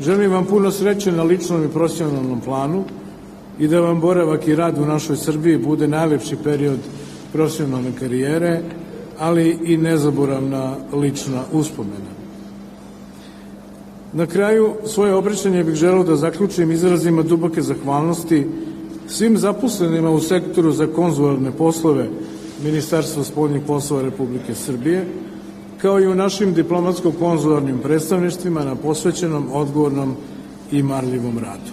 Želim vam puno sreće na ličnom i profesionalnom planu i da vam boravak i rad u našoj Srbiji bude najlepši period profesionalne karijere ali i nezaboravna lična uspomena. Na kraju svoje obraćanje bih želeo da zaključim izrazima duboke zahvalnosti svim zaposlenima u sektoru za konzularne poslove Ministarstva spoljnih poslova Republike Srbije, kao i u našim diplomatsko-konzularnim predstavništvima na posvećenom, odgovornom i marljivom radu.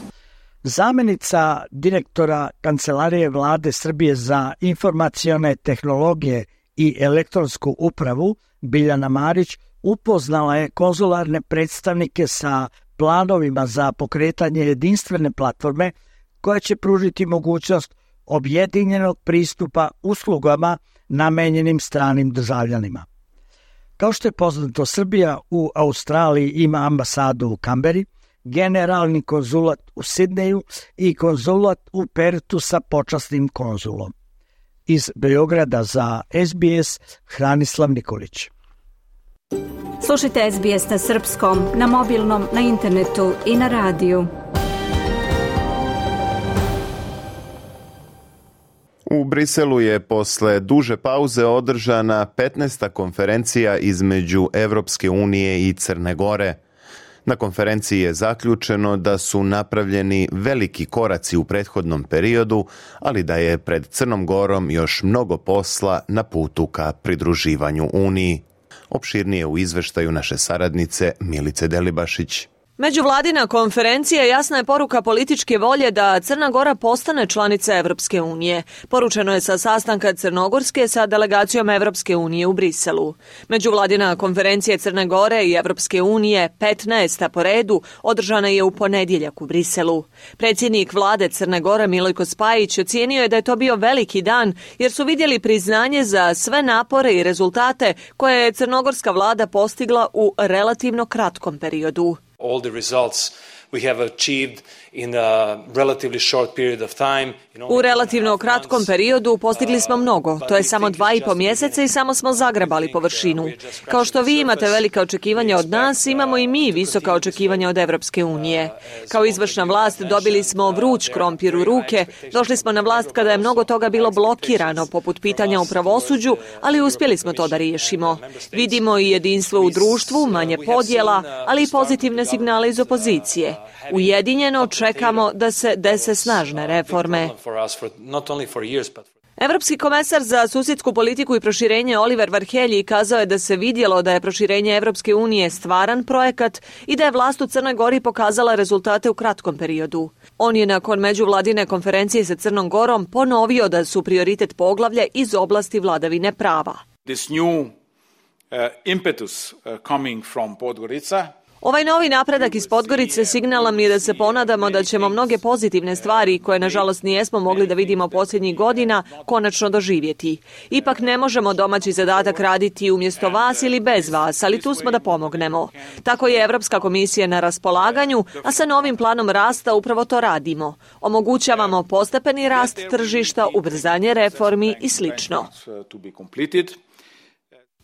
Zamenica direktora Kancelarije vlade Srbije za informacione tehnologije i elektronsku upravu Biljana Marić upoznala je konzularne predstavnike sa planovima za pokretanje jedinstvene platforme koja će pružiti mogućnost objedinjenog pristupa uslugama namenjenim stranim državljanima. Kao što je poznato, Srbija u Australiji ima ambasadu u Kamberi, generalni konzulat u Sidneju i konzulat u Pertu sa počasnim konzulom. Iz Beograda za SBS, Hranislav Nikolić. Slušajte SBS na srpskom, na mobilnom, na internetu i na radiju. U Briselu je posle duže pauze održana 15. konferencija između Evropske unije i Crne Gore. Na konferenciji je zaključeno da su napravljeni veliki koraci u prethodnom periodu, ali da je pred Crnom Gorom još mnogo posla na putu ka pridruživanju Uniji. Opširnije u izveštaju naše saradnice Milice Delibašić. Međuvladina konferencija jasna je poruka političke volje da Crna Gora postane članica Evropske unije. Poručeno je sa sastanka Crnogorske sa delegacijom Evropske unije u Briselu. Međuvladina konferencija Crne Gore i Evropske unije 15. po redu održana je u ponedjeljak u Briselu. Predsjednik vlade Crne Gore Milojko Spajić ocijenio je da je to bio veliki dan jer su vidjeli priznanje za sve napore i rezultate koje je crnogorska vlada postigla u relativno kratkom periodu. all the results we have achieved U relativno kratkom periodu postigli smo uh, mnogo, to je samo dva i po mjeseca i samo smo zagrabali uh, površinu. Kao što vi imate velike uh, očekivanja od nas, imamo i mi visoka očekivanja od Evropske unije. Kao izvršna vlast dobili smo vruć krompir u ruke, došli smo na vlast kada je mnogo toga bilo blokirano, poput pitanja o pravosuđu, ali uspjeli smo to da riješimo. Vidimo i jedinstvo u društvu, manje podjela, ali i pozitivne signale iz opozicije. Ujedinjeno čekamo da se dese da snažne reforme. Evropski komesar za susjedsku politiku i proširenje Oliver Varhelji kazao je da se vidjelo da je proširenje Evropske unije stvaran projekat i da je vlast u Crnoj Gori pokazala rezultate u kratkom periodu. On je nakon međuvladine konferencije sa Crnom Gorom ponovio da su prioritet poglavlja iz oblasti vladavine prava. This new uh, impetus uh, coming from Podgorica Ovaj novi napredak iz Podgorice signal nam je da se ponadamo da ćemo mnoge pozitivne stvari koje nažalost nijesmo mogli da vidimo posljednjih godina konačno doživjeti. Ipak ne možemo domaći zadatak raditi umjesto vas ili bez vas, ali tu smo da pomognemo. Tako je Evropska komisija na raspolaganju, a sa novim planom rasta upravo to radimo. Omogućavamo postepeni rast tržišta, ubrzanje reformi i slično.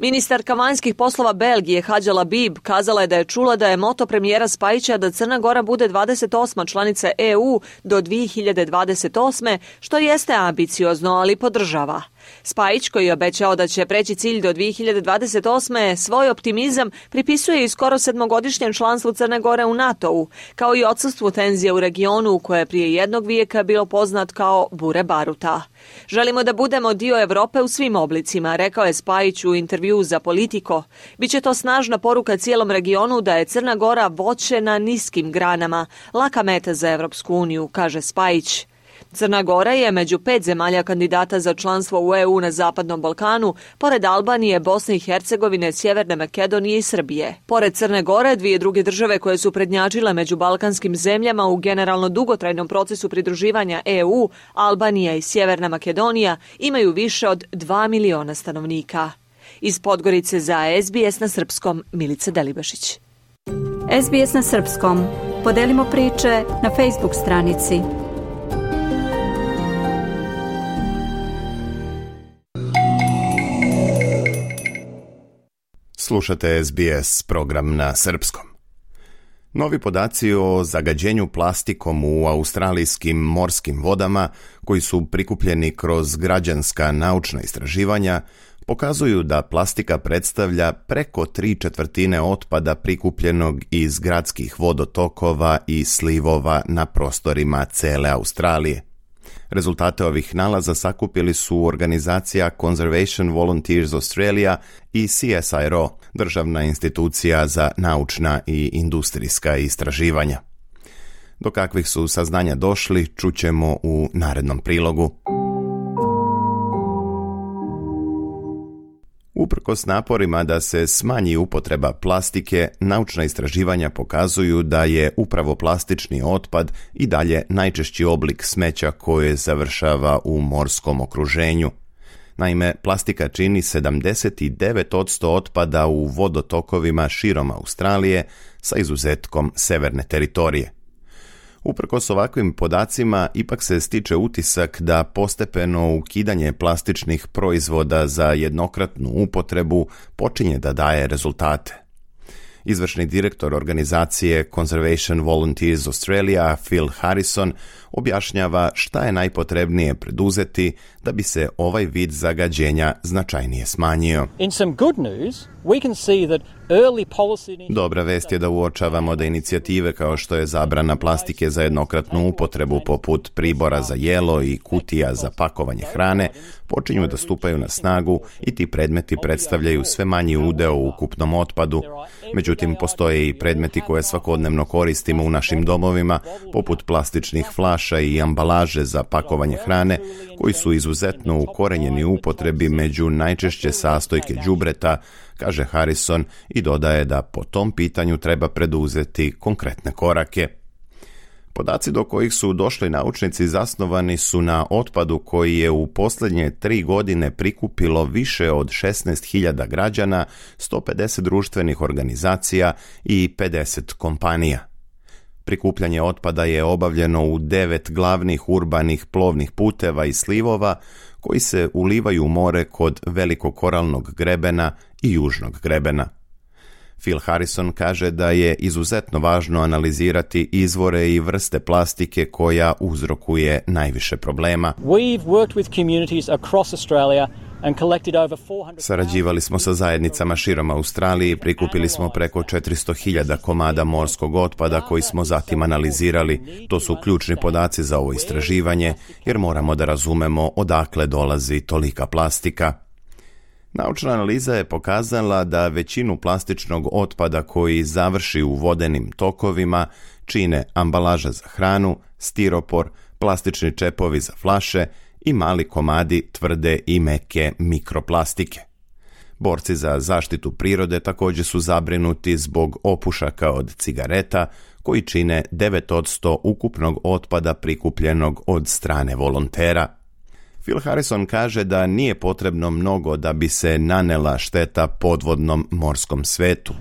Ministarka vanjskih poslova Belgije Hadja Labib kazala je da je čula da je moto premijera Spajića da Crna Gora bude 28. članica EU do 2028. što jeste ambiciozno, ali podržava. Spajić, koji je obećao da će preći cilj do 2028. svoj optimizam pripisuje i skoro sedmogodišnjem članstvu Crne Gore u NATO-u, kao i odsustvu tenzija u regionu koje je prije jednog vijeka bilo poznat kao bure baruta. Želimo da budemo dio Evrope u svim oblicima, rekao je Spajić u intervju za Politiko. Biće to snažna poruka cijelom regionu da je Crna Gora voće na niskim granama, laka meta za Evropsku uniju, kaže Spajić. Crna Gora je među pet zemalja kandidata za članstvo u EU na Zapadnom Balkanu, pored Albanije, Bosne i Hercegovine, Sjeverne Makedonije i Srbije. Pored Crne Gore, dvije druge države koje su prednjačile među balkanskim zemljama u generalno dugotrajnom procesu pridruživanja EU, Albanija i Sjeverna Makedonija, imaju više od 2 miliona stanovnika. Iz Podgorice za SBS na Srpskom, Milica Delibašić. SBS na Srpskom. Podelimo priče na Facebook stranici Slušate SBS program na srpskom. Novi podaci o zagađenju plastikom u australijskim morskim vodama, koji su prikupljeni kroz građanska naučna istraživanja, pokazuju da plastika predstavlja preko tri četvrtine otpada prikupljenog iz gradskih vodotokova i slivova na prostorima cele Australije. Rezultate ovih nalaza sakupili su organizacija Conservation Volunteers Australia i CSIRO, državna institucija za naučna i industrijska istraživanja. Do kakvih su saznanja došli, čućemo u narednom prilogu. Uprkos naporima da se smanji upotreba plastike, naučna istraživanja pokazuju da je upravo plastični otpad i dalje najčešći oblik smeća koje završava u morskom okruženju. Naime, plastika čini 79% otpada u vodotokovima širom Australije sa izuzetkom severne teritorije. Uprkos ovakvim podacima, ipak se stiče utisak da postepeno ukidanje plastičnih proizvoda za jednokratnu upotrebu počinje da daje rezultate. Izvršni direktor organizacije Conservation Volunteers Australia, Phil Harrison, objašnjava šta je najpotrebnije preduzeti da bi se ovaj vid zagađenja značajnije smanjio. Dobra vest je da uočavamo da inicijative kao što je zabrana plastike za jednokratnu upotrebu poput pribora za jelo i kutija za pakovanje hrane počinju da stupaju na snagu i ti predmeti predstavljaju sve manji udeo u ukupnom otpadu. Međutim, postoje i predmeti koje svakodnevno koristimo u našim domovima, poput plastičnih flaša flaša i ambalaže za pakovanje hrane koji su izuzetno ukorenjeni u upotrebi među najčešće sastojke đubreta, kaže Harrison i dodaje da po tom pitanju treba preduzeti konkretne korake. Podaci do kojih su došli naučnici zasnovani su na otpadu koji je u poslednje tri godine prikupilo više od 16.000 građana, 150 društvenih organizacija i 50 kompanija. Prikupljanje otpada je obavljeno u devet glavnih urbanih plovnih puteva i slivova koji se ulivaju u more kod velikog koralnog grebena i južnog grebena. Phil Harrison kaže da je izuzetno važno analizirati izvore i vrste plastike koja uzrokuje najviše problema. We've worked with communities across Australia Sarađivali smo sa zajednicama širom Australije i prikupili smo preko 400.000 komada morskog otpada koji smo zatim analizirali. To su ključni podaci za ovo istraživanje jer moramo da razumemo odakle dolazi tolika plastika. Naučna analiza je pokazala da većinu plastičnog otpada koji završi u vodenim tokovima čine ambalaža za hranu, stiropor, plastični čepovi za flaše, i mali komadi tvrde i meke mikroplastike. Borci za zaštitu prirode takođe su zabrinuti zbog opušaka od cigareta koji čine 9% ukupnog otpada prikupljenog od strane volontera, Phil Harrison kaže da nije potrebno mnogo da bi se nanela šteta podvodnom morskom svetu.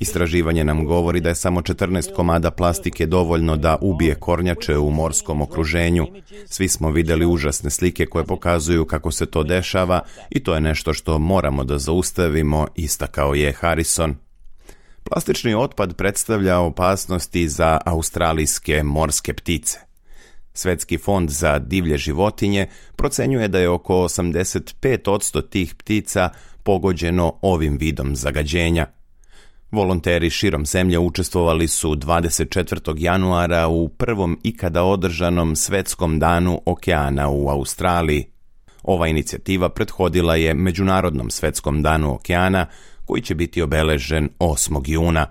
Istraživanje nam govori da je samo 14 komada plastike dovoljno da ubije kornjače u morskom okruženju. Svi smo videli užasne slike koje pokazuju kako se to dešava i to je nešto što moramo da zaustavimo, istakao je Harrison. Plastični otpad predstavlja opasnosti za australijske morske ptice. Svetski fond za divlje životinje procenjuje da je oko 85% tih ptica pogođeno ovim vidom zagađenja. Volonteri širom zemlje učestvovali su 24. januara u prvom ikada održanom svetskom danu okeana u Australiji. Ova inicijativa prethodila je Međunarodnom svetskom danu okeana koji će biti obeležen 8. juna.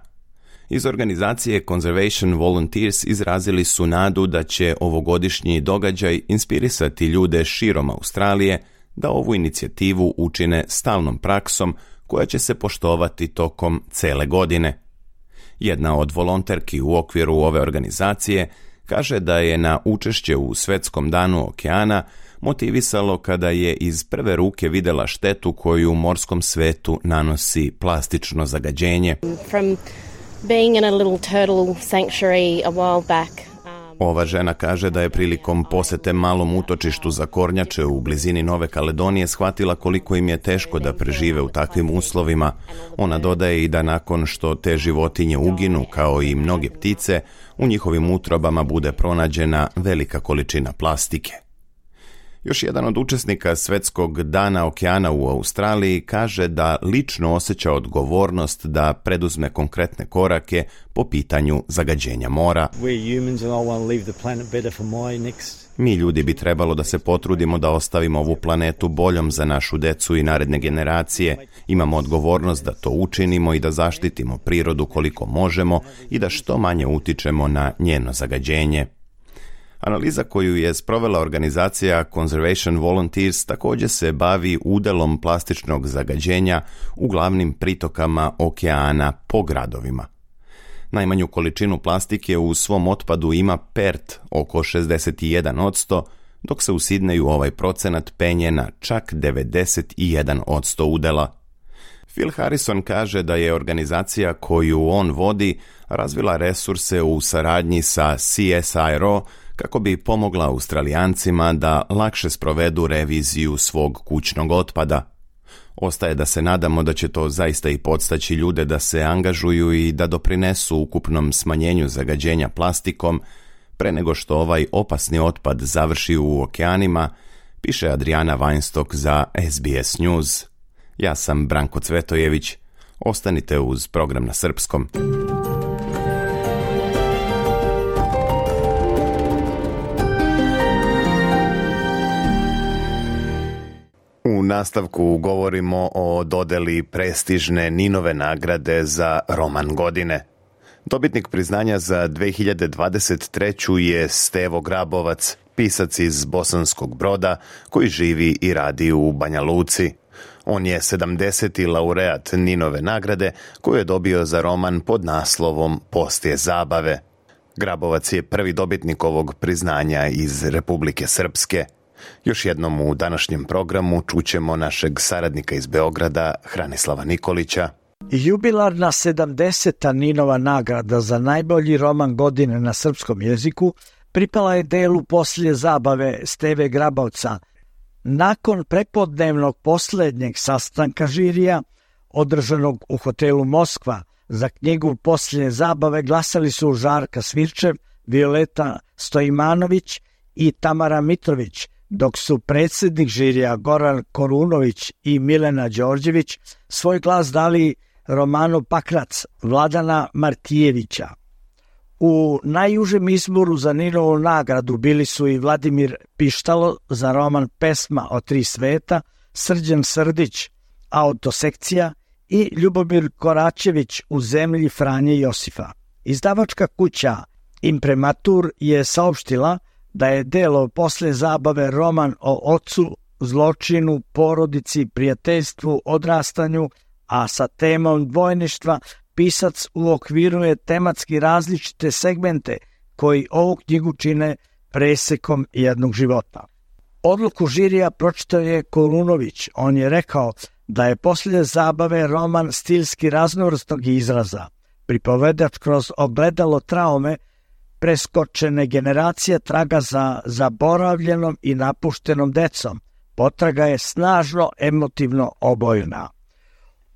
Iz organizacije Conservation Volunteers izrazili su nadu da će ovogodišnji događaj inspirisati ljude širom Australije da ovu inicijativu učine stalnom praksom koja će se poštovati tokom cele godine. Jedna od volonterki u okviru ove organizacije kaže da je na učešće u Svetskom danu okeana motivisalo kada je iz prve ruke videla štetu koju u morskom svetu nanosi plastično zagađenje. From being in a little turtle sanctuary a while back, um, Ova žena kaže da je prilikom posete malom utočištu za kornjače u blizini Nove Kaledonije shvatila koliko im je teško da prežive u takvim uslovima. Ona dodaje i da nakon što te životinje uginu, kao i mnoge ptice, u njihovim utrobama bude pronađena velika količina plastike. Još jedan od učesnika Svetskog dana okeana u Australiji kaže da lično osjeća odgovornost da preduzme konkretne korake po pitanju zagađenja mora. Mi ljudi bi trebalo da se potrudimo da ostavimo ovu planetu boljom za našu decu i naredne generacije. Imamo odgovornost da to učinimo i da zaštitimo prirodu koliko možemo i da što manje utičemo na njeno zagađenje. Analiza koju je sprovela organizacija Conservation Volunteers takođe se bavi udelom plastičnog zagađenja u glavnim pritokama okeana po gradovima. Najmanju količinu plastike u svom otpadu ima Pert oko 61%, dok se u Sidneju ovaj procenat penje na čak 91% udela. Phil Harrison kaže da je organizacija koju on vodi razvila resurse u saradnji sa CSIRO kako bi pomogla Australijancima da lakše sprovedu reviziju svog kućnog otpada. Ostaje da se nadamo da će to zaista i podstaći ljude da se angažuju i da doprinesu ukupnom smanjenju zagađenja plastikom pre nego što ovaj opasni otpad završi u okeanima, piše Adriana Weinstock za SBS News. Ja sam Branko Cvetojević. Ostanite uz program na srpskom. nastavku govorimo o dodeli prestižne Ninove nagrade za roman godine. Dobitnik priznanja za 2023. je Stevo Grabovac, pisac iz Bosanskog broda koji živi i radi u Banja Luci. On je 70. laureat Ninove nagrade koju je dobio za roman pod naslovom Postje zabave. Grabovac je prvi dobitnik ovog priznanja iz Republike Srpske – Još jednom u današnjem programu čućemo našeg saradnika iz Beograda, Hranislava Nikolića, Jubilarna 70. Ninova nagrada za najbolji roman godine na srpskom jeziku pripala je delu poslije zabave Steve Grabavca. Nakon prepodnevnog poslednjeg sastanka žirija, održanog u hotelu Moskva, za knjigu poslije zabave glasali su Žarka Svirčev, Violeta Stojmanović i Tamara Mitrović – dok su predsednik žirija Goran Korunović i Milena Đorđević svoj glas dali romanu Pakrac Vladana Martijevića. U najužem izboru za Ninovu nagradu bili su i Vladimir Pištalo za roman Pesma o tri sveta, Srđan Srdić, Autosekcija i Ljubomir Koračević u zemlji Franje Josifa. Izdavačka kuća Imprematur je saopštila – da je delo posle zabave roman o ocu, zločinu, porodici, prijateljstvu, odrastanju, a sa temom dvojništva pisac uokviruje tematski različite segmente koji ovu knjigu čine presekom jednog života. Odluku žirija pročitao je Kolunović. On je rekao da je poslije zabave roman stilski raznovrstnog izraza. Pripovedač kroz obledalo traume preskočene generacije traga za zaboravljenom i napuštenom decom. Potraga je snažno emotivno obojna.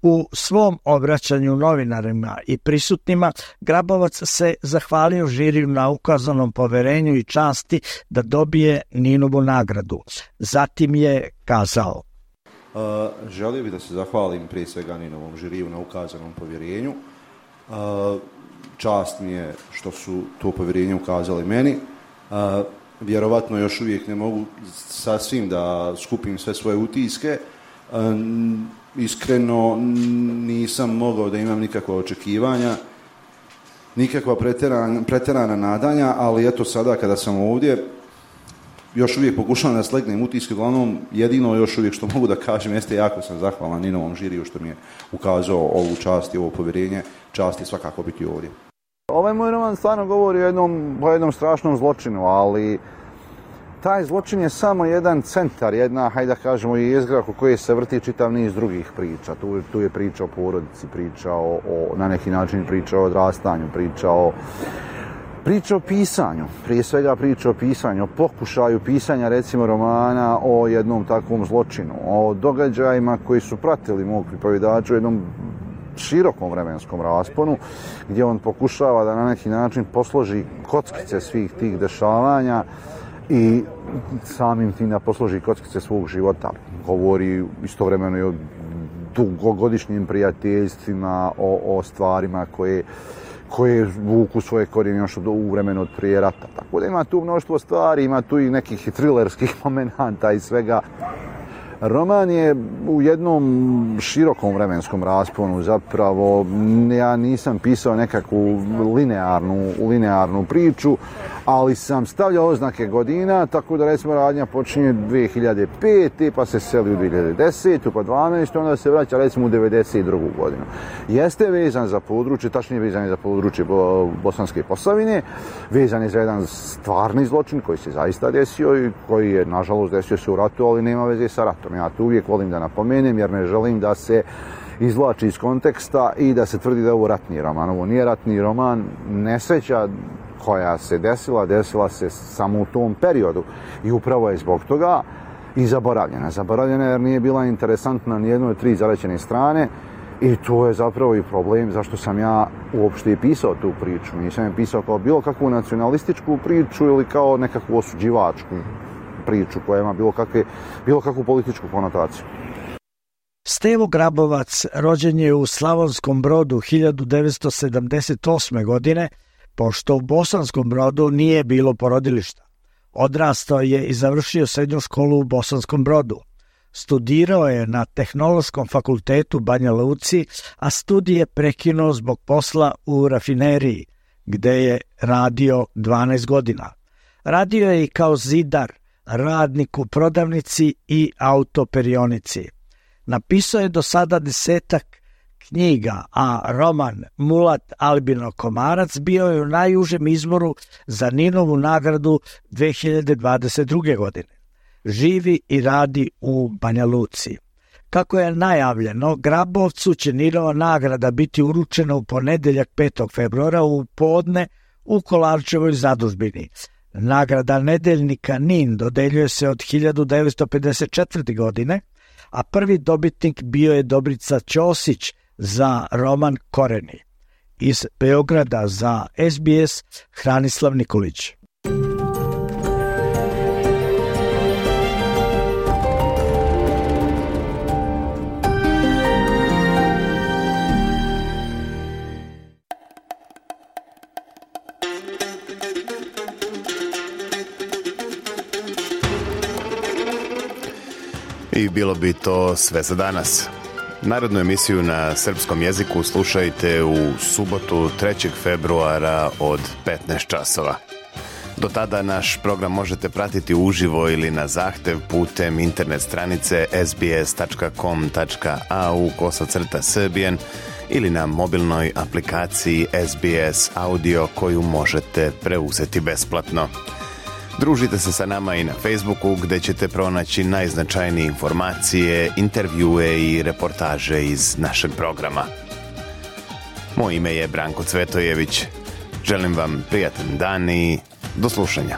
U svom obraćanju novinarima i prisutnima Grabovac se zahvalio žiriju na ukazanom poverenju i časti da dobije Ninovu nagradu. Zatim je kazao Uh, želio bih da se zahvalim prije svega Ninovom žiriju na ukazanom povjerenju. Uh, čast mi je što su to poverenje ukazali meni. A, e, vjerovatno još uvijek ne mogu sasvim da skupim sve svoje utiske. A, e, iskreno nisam mogao da imam nikakva očekivanja, nikakva preterana, preterana nadanja, ali eto sada kada sam ovdje, još uvijek pokušavam da slegnem utiske, uglavnom jedino još uvijek što mogu da kažem jeste jako sam zahvalan Ninovom žiriju što mi je ukazao ovu čast i ovo povjerenje čast je svakako biti ovdje. Ovaj moj roman stvarno govori o jednom, o jednom strašnom zločinu, ali taj zločin je samo jedan centar, jedna, hajde da kažemo, jezgra oko koje se vrti čitav niz drugih priča. Tu, tu je priča o porodici, priča o, o, na neki način priča o odrastanju, priča o Priča o pisanju, prije svega priča o pisanju, o pokušaju pisanja recimo romana o jednom takvom zločinu, o događajima koji su pratili mog pripovedača u jednom širokom vremenskom rasponu, gdje on pokušava da na neki način posloži kockice svih tih dešavanja i samim tim da posloži kockice svog života. Govori istovremeno i o dugogodišnjim prijateljstvima, o, o stvarima koje koje vuku svoje korijene još u vremenu od prije rata. Tako da ima tu mnoštvo stvari, ima tu i nekih trilerskih momenta i svega. Roman je u jednom širokom vremenskom rasponu zapravo, ja nisam pisao nekakvu linearnu, linearnu priču, ali sam stavljao oznake godina, tako da recimo radnja počinje 2005. pa se seli u 2010. pa 12. onda se vraća recimo u 92. godinu. Jeste vezan za područje, tačnije vezan je za područje Bosanske Posavine, vezan je za jedan stvarni zločin koji se zaista desio i koji je nažalost desio se u ratu, ali nema veze sa ratom. Ja to uvijek volim da napomenem jer ne želim da se izvlači iz konteksta i da se tvrdi da je ovo ratni roman. Ovo nije ratni roman, nesreća koja se desila, desila se samo u tom periodu i upravo je zbog toga i zaboravljena. Zaboravljena jer nije bila interesantna ni jednoj od tri zaraćene strane i to je zapravo i problem zašto sam ja uopšte i pisao tu priču. Nisam je pisao kao bilo kakvu nacionalističku priču ili kao nekakvu osuđivačku priču koja ima bilo, kakve, bilo kakvu političku konotaciju. Stevo Grabovac rođen je u Slavonskom brodu 1978. godine, pošto u Bosanskom brodu nije bilo porodilišta. Odrastao je i završio srednju školu u Bosanskom brodu. Studirao je na Tehnološkom fakultetu Banja Luci, a studije prekinuo zbog posla u rafineriji, gde je radio 12 godina. Radio je i kao zidar, radnik u prodavnici i autoperionici. Napisao je do sada desetak knjiga, a roman Mulat Albino Komarac bio je u najužem izboru za Ninovu nagradu 2022. godine. Živi i radi u Banja Luci. Kako je najavljeno, Grabovcu će Ninova nagrada biti uručena u ponedeljak 5. februara u podne u Kolarčevoj zadužbini. Nagrada nedeljnika NIN dodeljuje se od 1954. godine, a prvi dobitnik bio je Dobrica Ćosić za roman Koreni. Iz Beograda za SBS Hranislav Nikolić. I bilo bi to sve za danas. Narodnu emisiju na srpskom jeziku slušajte u subotu 3. februara od 15 časova. Do tada naš program možete pratiti uživo ili na zahtev putem internet stranice sbs.com.au kosacrta srbijen ili na mobilnoj aplikaciji SBS Audio koju možete preuzeti besplatno. Družite se sa nama i na Facebooku gde ćete pronaći najznačajnije informacije, intervjue i reportaže iz našeg programa. Moje ime je Branko Cvetojević. Želim vam prijatan dan i do slušanja.